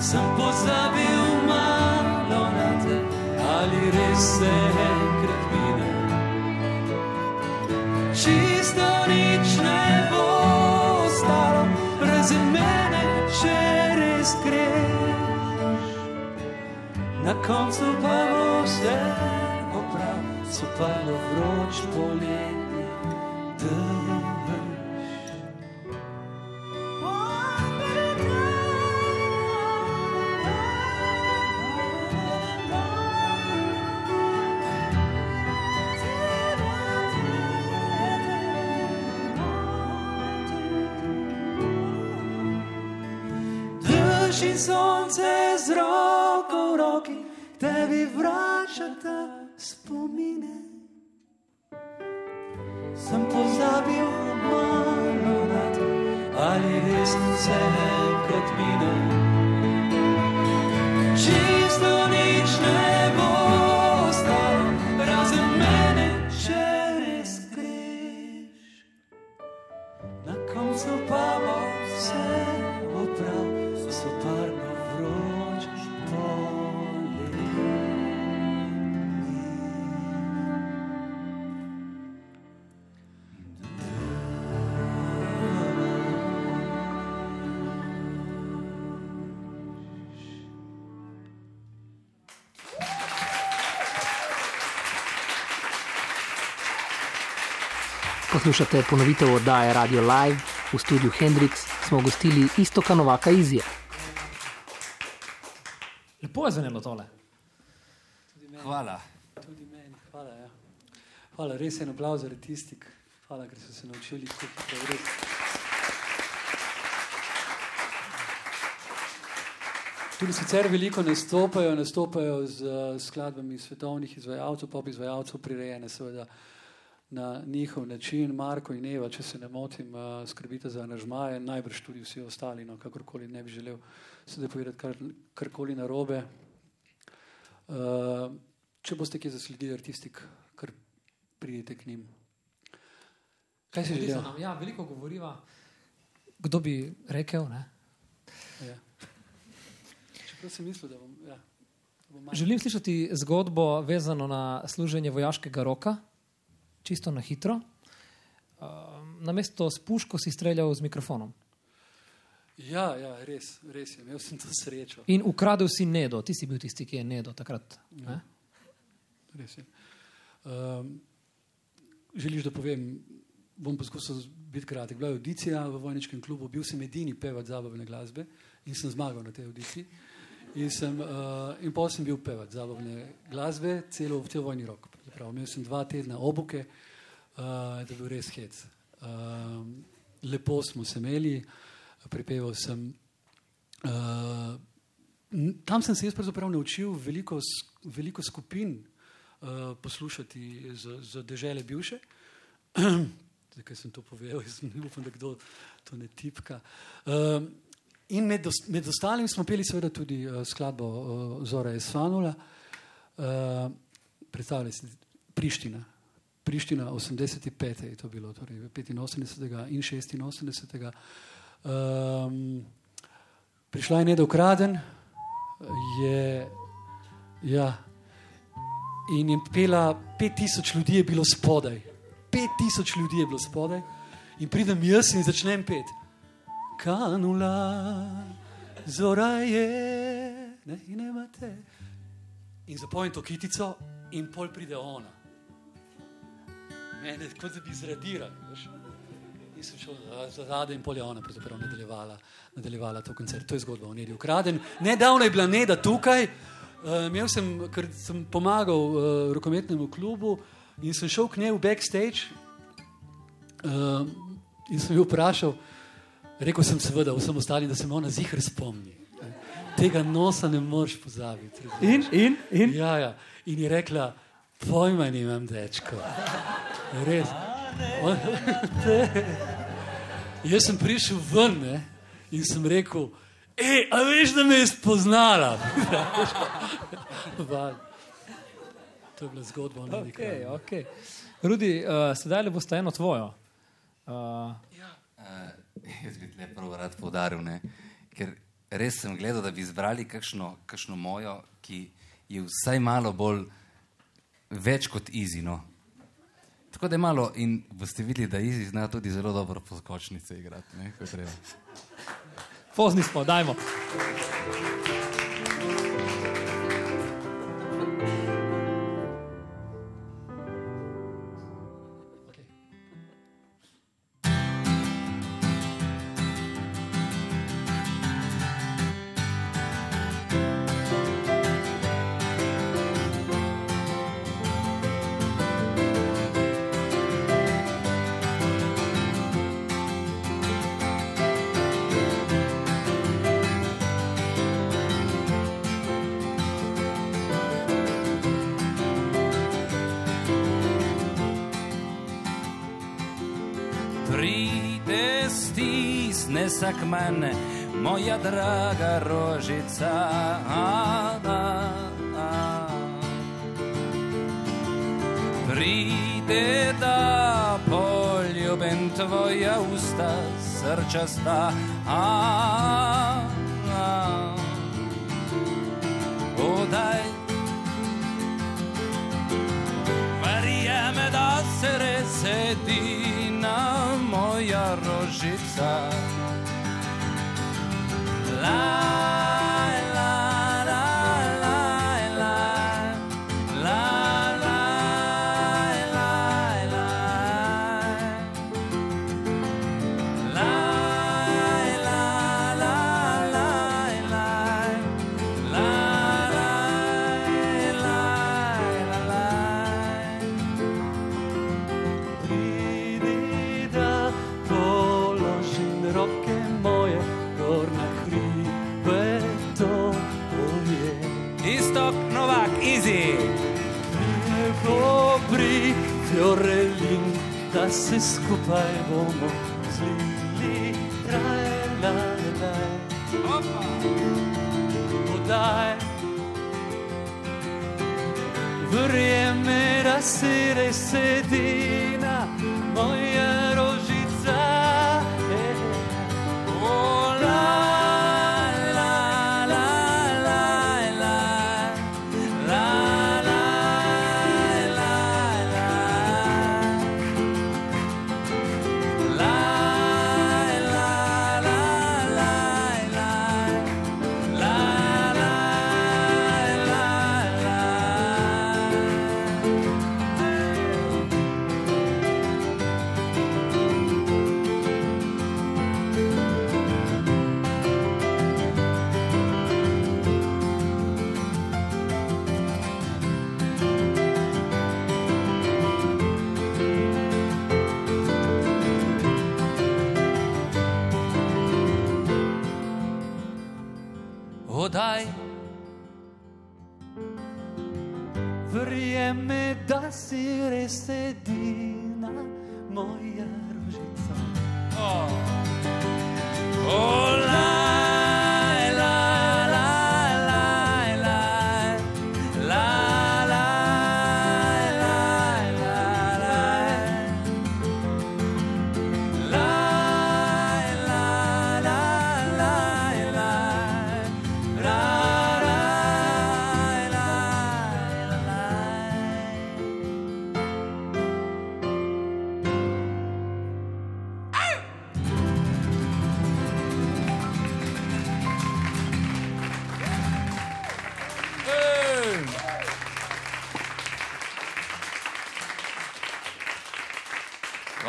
S2: Sem pozabil malo na te, ali res se enkrat mine. Čisto nič ne bo ostalo, razen mene, če res greš. Na koncu pa bo vse наступая в ночь полетнюю. Res
S1: Poslušate ponovitev oddaje Radio Live v studiu Hendrix, smo gostili isto kanovaka Izija. Lepo je zvenelo tole.
S7: Hvala.
S2: Tudi meni, hvala. Ja. Hvala, res je en aplauz za retistik. Hvala, ker so se naučili tako hitro. Res. Tudi sicer veliko nastopajo, nastopajo z uh, skladbami svetovnih izvajalcev, pop izvajalcev, prirejene seveda na njihov način. Marko in Eva, če se ne motim, uh, skrbite za aranžmaje, najbrž tudi vsi ostali, no kakorkoli ne bi želel sedaj povedati kar, karkoli narobe. Uh, če boste kje zasledili artistik, kar pridete k njim. Kaj si želel?
S1: Ja, veliko govoriva. Kdo bi rekel? Ne?
S2: Ja. Čeprav sem mislil, da bom. Ja, da bom
S1: Želim slišati zgodbo vezano na služenje vojaškega roka, čisto na hitro. Um, namesto s puško si streljal z mikrofonom.
S2: Ja, ja, res, res je. Imel sem to srečo.
S1: In ukradel si Nedo, ti si bil tisti, ki je Nedo takrat. Ne?
S2: Res je. Um, želiš, da povem, bom poskusil biti kratek. Bila je audicija v vojniškem klubu, bil sem edini pevač zabavne glasbe in sem zmagal na tej audiciji. In, sem, uh, in pol sem bil pevač zabavne glasbe, celo v cel vojni rok. Pravzaprav. Imel sem dva tedna obuke, uh, da je bil res hec. Um, lepo smo se imeli, pripeval sem. Uh, tam sem se jaz pravzaprav naučil veliko, veliko skupin uh, poslušati za, dežele bivše. Zakaj sem to povedal, jaz ne upam, da kdo to ne tipka. Um, in med, med ostalim smo peli seveda tudi uh, skladbo uh, Zora Esfanula, uh, predstavljaj si Priština. Priština 85. je to bilo, torej 85. in 86. Um, prišla je Neda Ukraden, je, ja, in je pela, 5000 ljudi je bilo spodaj. 5000 ljudi je bilo spodaj, in pridem jaz in začnem pet. Kanula, zora je, ne, in imate. In zapojem to kitico, in pol pride ona. Mene, kot da bi zradirali. veš. In sem šel za- za zadaj, in pol je ona pravzaprav nadaljevala, nadaljevala to koncert. To je zgodba o Nedi ukraden. Nedavno je bila Neda tukaj, uh, imel sem, ker sem pomagal uh, rokometnemu klubu in sem šel k njej v backstage uh, in sem jo vprašal, rekel sem seveda vsem ostalim, da se me ona zihar spomni. Tega nosa ne moreš pozabiti.
S1: In, in, in.
S2: Ja, ja. In je rekla, pojma nimam, dečko. Res. On, Jaz sem prišel ven ne, in sem rekel, hej, a veš, da me je spoznala. Val. to je bila zgodba o Nedi
S1: Okay, okay. Rudi, uh, sedaj le boste eno tvojo. Uh,
S7: Uh, jaz bi le prav rad poudaril, ne? ker res sem gledal, da bi izbrali kakšno, kakšno mojo, ki je vsaj malo bolj več kot izino. Tako da je malo in boste videli, da izi zna tudi zelo dobro poskočnice igrati. Ne, ko treba.
S1: pozni smo, dajmo.
S3: Manchester skupaj bomo zlili kraj na kraj. Podaj, verjemi, da si res sedi.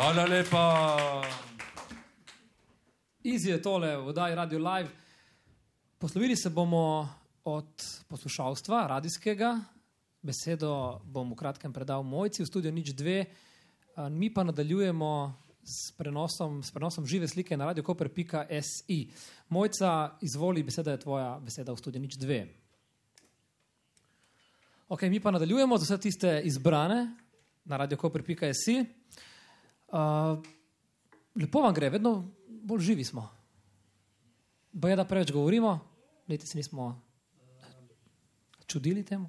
S8: Hvala lepa.
S1: Easy je tole, vdaj Radio Live. Poslovili se bomo od poslušalstva, radijskega. Besedo bom v kratkem predal mojci v studio nič dve. A, Mi pa nadaljujemo s prenosom, s prenosom žive slike na radiokoper.si. Mojca, izvoli, beseda je tvoja, beseda v studio nič dve. Ok, mi pa nadaljujemo za vse tiste izbrane na radiokoper.si. Uh, lepo vam gre, vedno bolj živi smo. Boje, da preveč govorimo, niti se nismo čudili temu.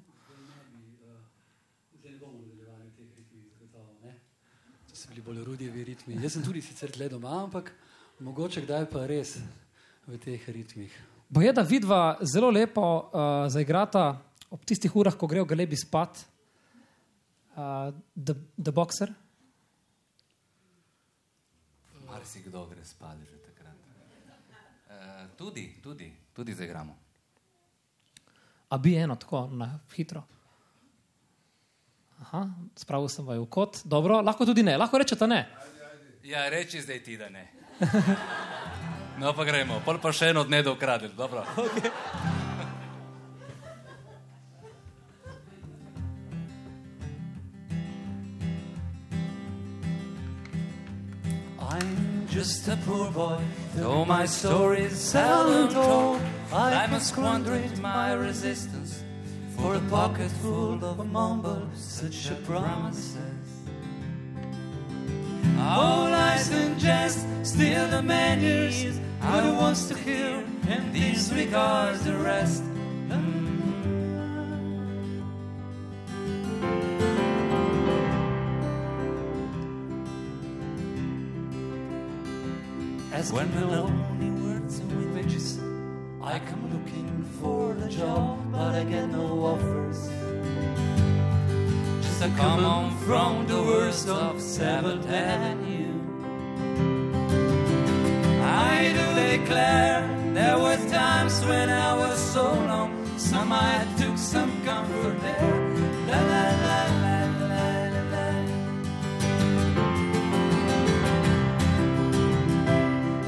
S2: Bili bolj rudjevi ritmi. Jaz sem tudi sicer tle doma, ampak mogoče kdaj pa res v teh ritmih.
S1: Boje, da vidva zelo lepo uh, zaigrata ob tistih urah, ko grejo galebi spat, uh, the, the Boxer.
S7: Marsikdo gre spat že takrat. Uh, tudi, tudi, tudi zaigramo.
S1: A bi eno tako na hitro. Aha, spravil sem vaju v kot. Dobro, lahko tudi ne, lahko rečete ne.
S7: Ja, reči zdaj ti, da ne. No, pa gremo, pol pa še eno dne do ukradel, dobro.
S3: I'm just a poor boy, though my story's seldom told. I must squander my resistance for a pocket full of mumbles, such a promises. All lies and jest, still the man what he wants to hear and disregards the rest. Hmm. When the lonely words and images I come looking for a job, but I get no offers. Just a come on from the worst of Seventh Avenue. I do declare there were times when I was so long, some I took some comfort there. La la la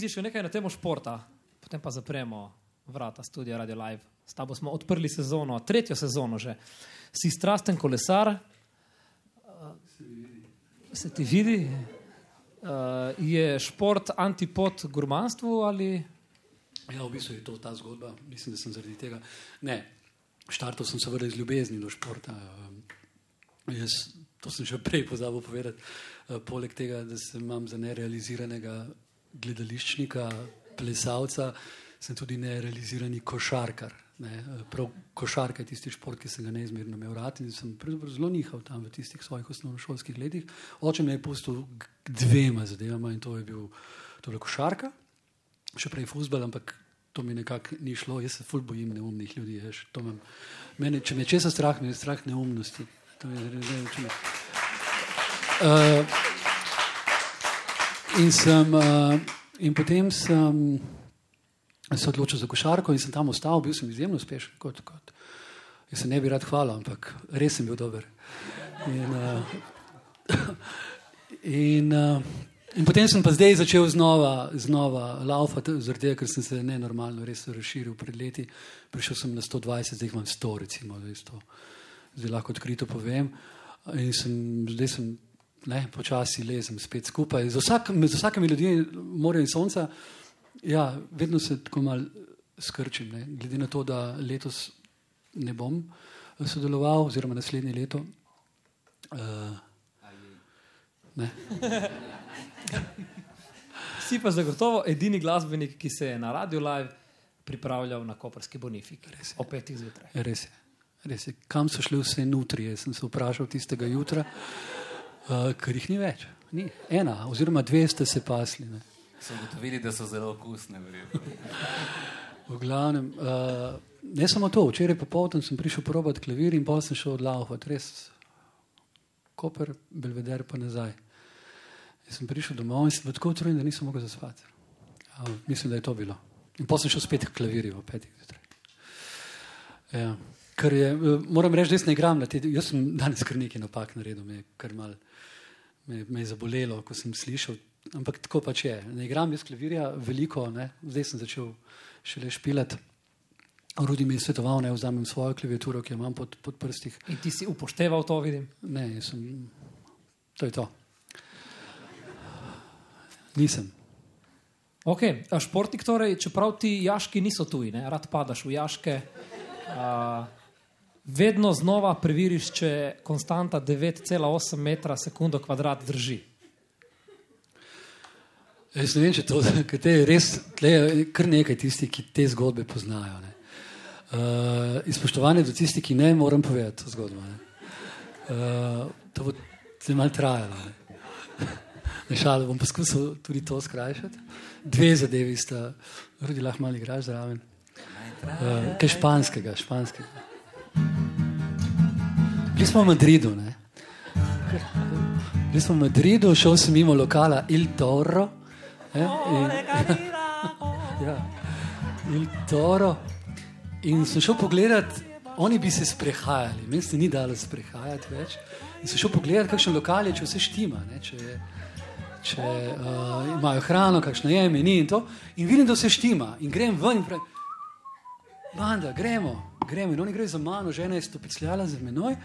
S1: Izi še nekaj na temo športa, potem pa zapremo vrata studia Radio Live. S tabo smo odprli sezono, tretjo sezono že. Si strasten kolesar, se ti vidi? Uh, je šport antipod gurmanstvu ali
S2: Ja, v bistvu je to ta zgodba. Mislim, da sem zaradi tega. Ne, štartal sem seveda iz ljubezni do športa. Um, Jaz, to sem že prej pozabil povedati. Uh, Poleg tega, da sem imam za nerealiziranega gledališčnika, plesalca, sem tudi nerealizirani košarkar. Ne. Prav košarka je tisti šport, ki sem ga neizmerno imel rad in sem zelo nihal tam v tistih svojih osnovnošolskih letih. Oče me je pustil dvema zadevama in to je bil to je košarka še prej futbol, ampak to mi nekako ni šlo. Jaz se ful bojim neumnih ljudi. Imam- mene, če me je česa strah, me je strah neumnosti. To je, ne vem, če me, uh, in, sem, uh, in potem sem se odločil za košarko in sem tam ostal, bil sem izjemno uspešen. Kot, kot. Jaz se ne bi rad hvalil, ampak res sem bil dober. In, uh, in, uh, in potem sem pa zdaj začel znova, znova laufati, zaradi tega, ker sem se nenormalno res razširil pred leti. Prišel sem na 120, zdaj imam 100, recimo, zdaj, 100. zdaj lahko odkrito povem. In sem, zdaj sem ne, počasi lezem spet skupaj. Z, vsak, z vsakimi ljudmi, morja in sonca, ja, vedno se tako mal skrčim. Ne. Glede na to, da letos ne bom sodeloval, oziroma naslednje leto. Uh, ne.
S1: si pa zagotovo edini glasbenik, ki se je na Radio Live pripravljal na Koperski bonifiki o petih zjutraj.
S2: Res je. Res je. Kam so šli vse nutrije, sem se vprašal tistega jutra, uh, ker jih ni več. Ni. Ena, oziroma dve ste se pasli. Ne.
S7: So ugotovili, da so zelo okusne. verjetno.
S2: V glavnem, uh, ne samo to, včeraj popoldne sem prišel probat klavir in potem sem šel odlaufati, res koper, belveder pa nazaj. Jaz sem prišel domov in sem bil tako utrujen, da nisem mogel zaspati. Uh, mislim, da je to bilo. In potem sem šel spet k klavirju v petih zjutraj. Ja. Ker je, eh, moram reči, da jaz ne igram na te, jaz sem danes kar nekaj napak naredil, me je kar mal, me, me je zabolelo, ko sem slišal, ampak tako pač je. Ne igram jaz klavirja veliko, ne. zdaj sem začel šele špilati. Rudi mi je svetoval, da vzamem svojo klaviaturo, ki jo imam pod, pod prstih.
S1: In ti si upošteval to, vidim.
S2: Ne, sem, to je to. Nisem.
S1: Okay. a Športnik, torej, čeprav ti jaški niso tuji, ne? rad padaš v jaške, a, vedno znova preveriš, če konstanta 9,8 metra sekundo kvadrat drži.
S2: Jaz ne vem, če to ker te je res, tle je kar nekaj tistih, ki te zgodbe poznajo. Ne. Uh, in spoštovanje do tistih, ki ne, moram povedati to zgodbo. Ne. Uh, to bo zdaj malo trajalo. Ne. Ne šalo, bom poskusil tudi to skrajšati. Dve zadevi sta, rodi lahko malo igraš zraven. Uh, kaj španskega, španskega. Bili smo v Madridu, ne. Bili smo v Madridu, šel sem mimo lokala Il Toro. Ne, in, ja, Il Toro. In sem šel pogledat, oni bi se sprehajali, meni se ni dalo sprehajati več. In sem šel pogledat, kakšen lokal je, če vse štima, ne, če, če uh, imajo hrano, kakšno je meni in to. In vidim, da vse štima. In grem ven in pravim, banda, gremo, gremo. In oni grejo za mano, žena je stopicljala za menoj.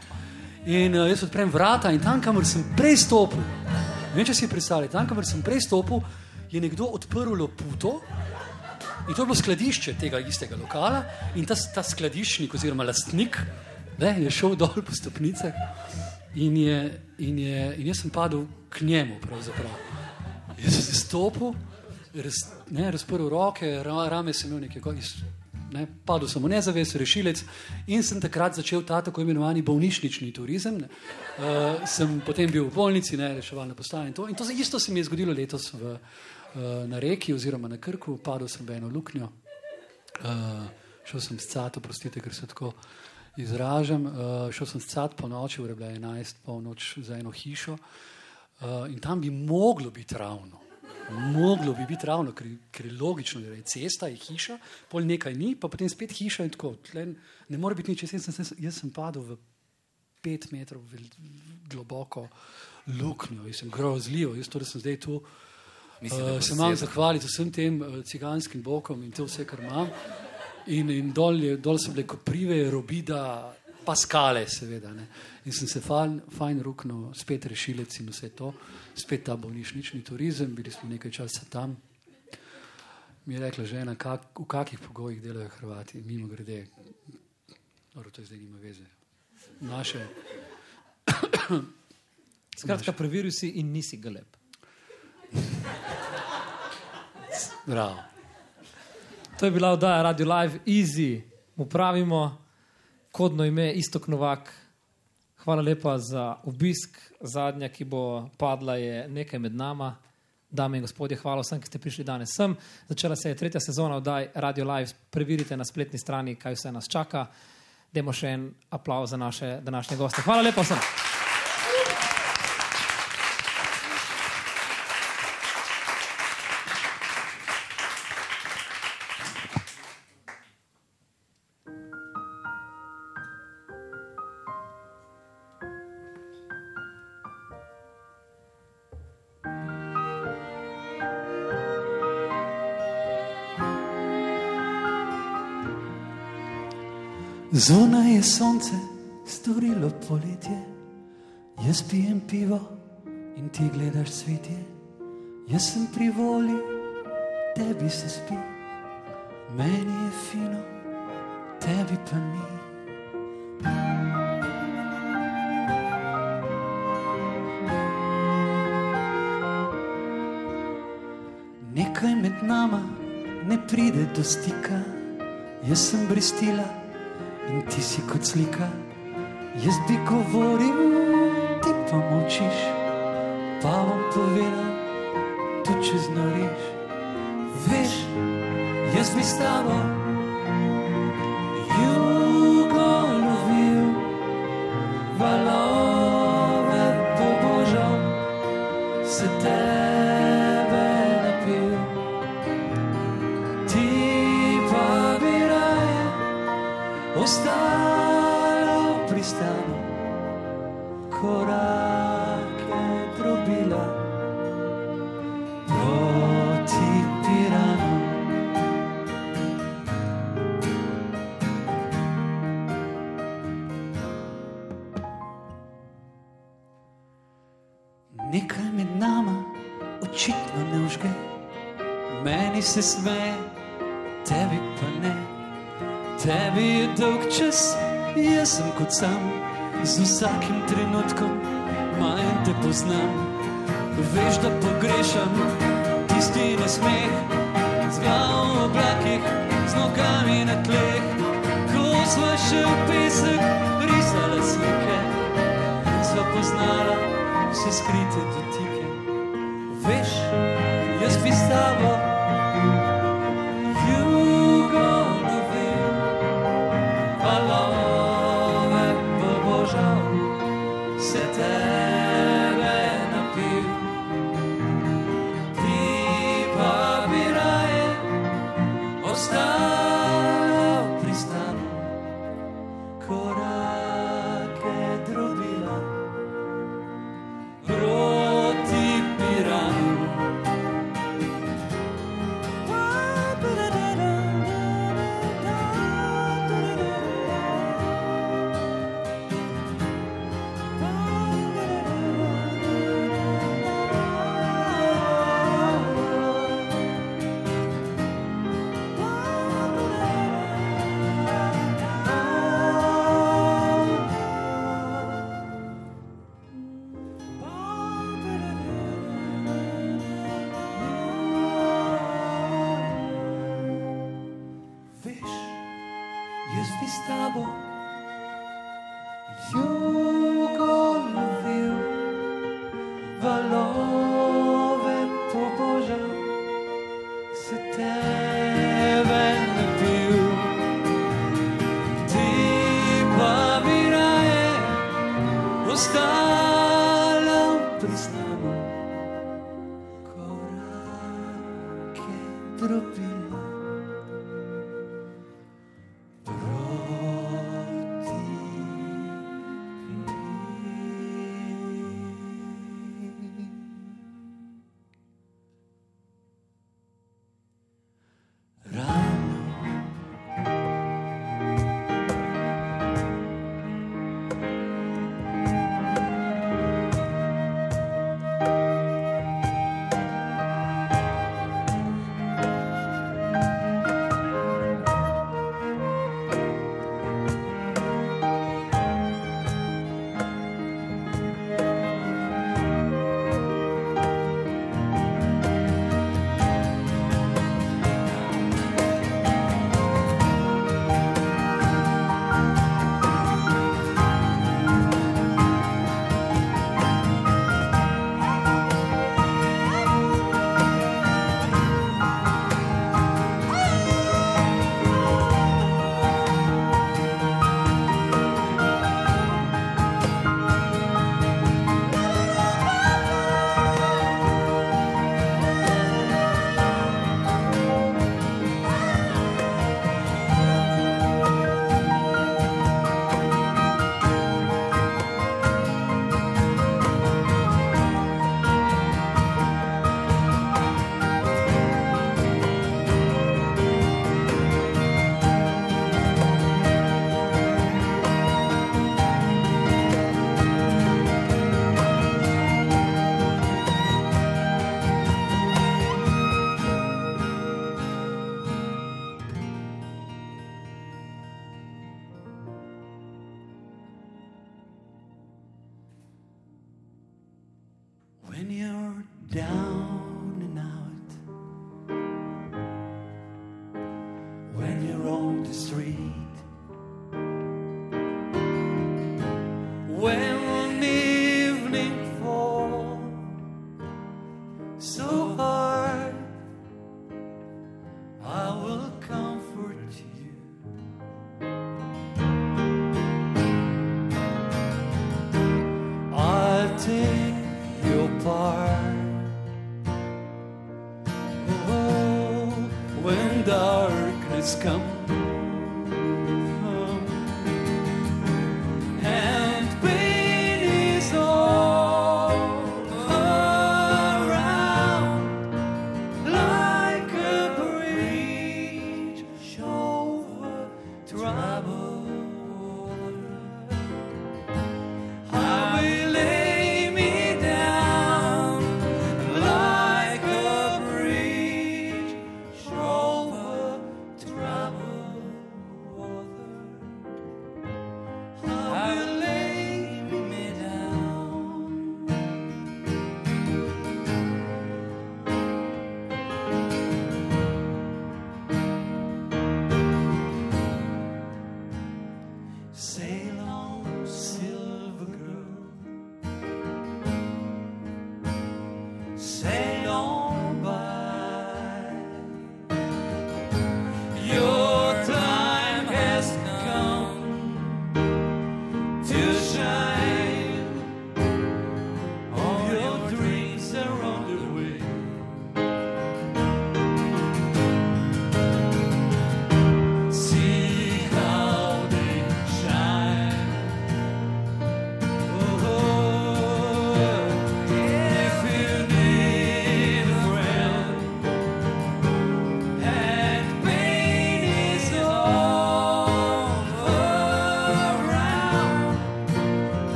S2: In uh, jaz odprem vrata in tam, kamor sem prej stopil, ne vem, če si predstavljate, tam, kamor sem prej stopil, je nekdo odprl loputo. In to je bilo skladišče tega istega lokala, in ta, ta skladiščnik, oziroma lastnik, ne, je šel dol po stopnicah, in, je, in, je, in jaz sem padel k njemu. Pravzaprav. Jaz sem se stopil, raz, razprl roke, ra, rame sem imel nekaj, iz, ne, padel sem v nezavest, rešilec in sem takrat začel ta tako imenovani bolnišnični turizem. Ne. Uh, sem potem bil v bolnici, ne, reševalna postaja in to. In to isto se mi je zgodilo letos v, uh, na reki oziroma na Krku, padel sem v eno luknjo. Uh, šel sem s cato, prostite, ker se tako izražam. Uh, šel sem s cat po noči, ura je bila 11, polnoč za eno hišo. Uh, in tam bi moglo biti ravno. Moglo bi biti ravno, ker, ker je logično, da je cesta, je hiša, pol nekaj ni, pa potem spet hiša in tako. Tle ne more biti nič. Jaz sem, jaz sem padel v pet metrov vel- globoko luknjo, jaz sem grozljiv, jaz to, da sem zdaj tu.
S9: Mislim,
S3: Uh, se imam zahvaliti vsem tem uh, ciganskim bokom in to vse, kar imam. In, in dol, je, dol so bile koprive, robida, pa skale, seveda. Ne. In sem se fajn, fajn ruknil, spet rešilec in vse to, spet ta bolnišnični turizem, bili smo nekaj časa tam. Mi je rekla žena, kak, v kakih pogojih delajo Hrvati, mimo grede. Dobro, to zdaj nima veze. Naše,
S1: Skratka, preveril si in nisi ga lep.
S3: bravo.
S1: To je bila oddaja Radio Live Easy, mu pravimo kodno ime Istok Novak. Hvala lepa za obisk. Zadnja, ki bo padla, je nekaj med nama. Dame in gospodje, hvala vsem, ki ste prišli danes sem. Začela se je tretja sezona oddaj Radio Live. Preverite na spletni strani, kaj vse nas čaka. Demo še en aplauz za naše današnje goste. Hvala lepa vsem.
S2: Zunaj je sonce, storilo poletje, jaz pijem pivo in ti gledaš svetje. Jaz sem pri volji, tebi se spi, meni je fino, tebi pa ni. Nekaj med nama ne pride do stika, jaz sem bristila in ti si kot slika. Jaz bi govoril, ti pa močiš, pa bom povedal, tu čez noriš. Veš, jaz bi s tabo kot sam, z vsakim trenutkom manj te poznam. Veš, da pogrešam tisti nasmeh, z glavo v oblakih, z nogami na tleh. Ko smo še v pesek risala slike, sva poznala vse skrite dotike. Veš,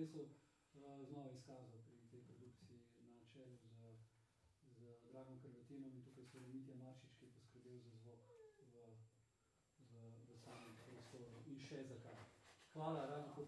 S2: interesov uh, eh, znova izkazal pri tej produkciji na čelu z, z Dragom Krvatinom in tukaj se je Mitja Maršič, ki je poskrbel za zvok v, v, v samem prostoru in še za kaj. Hvala,
S8: Ranko,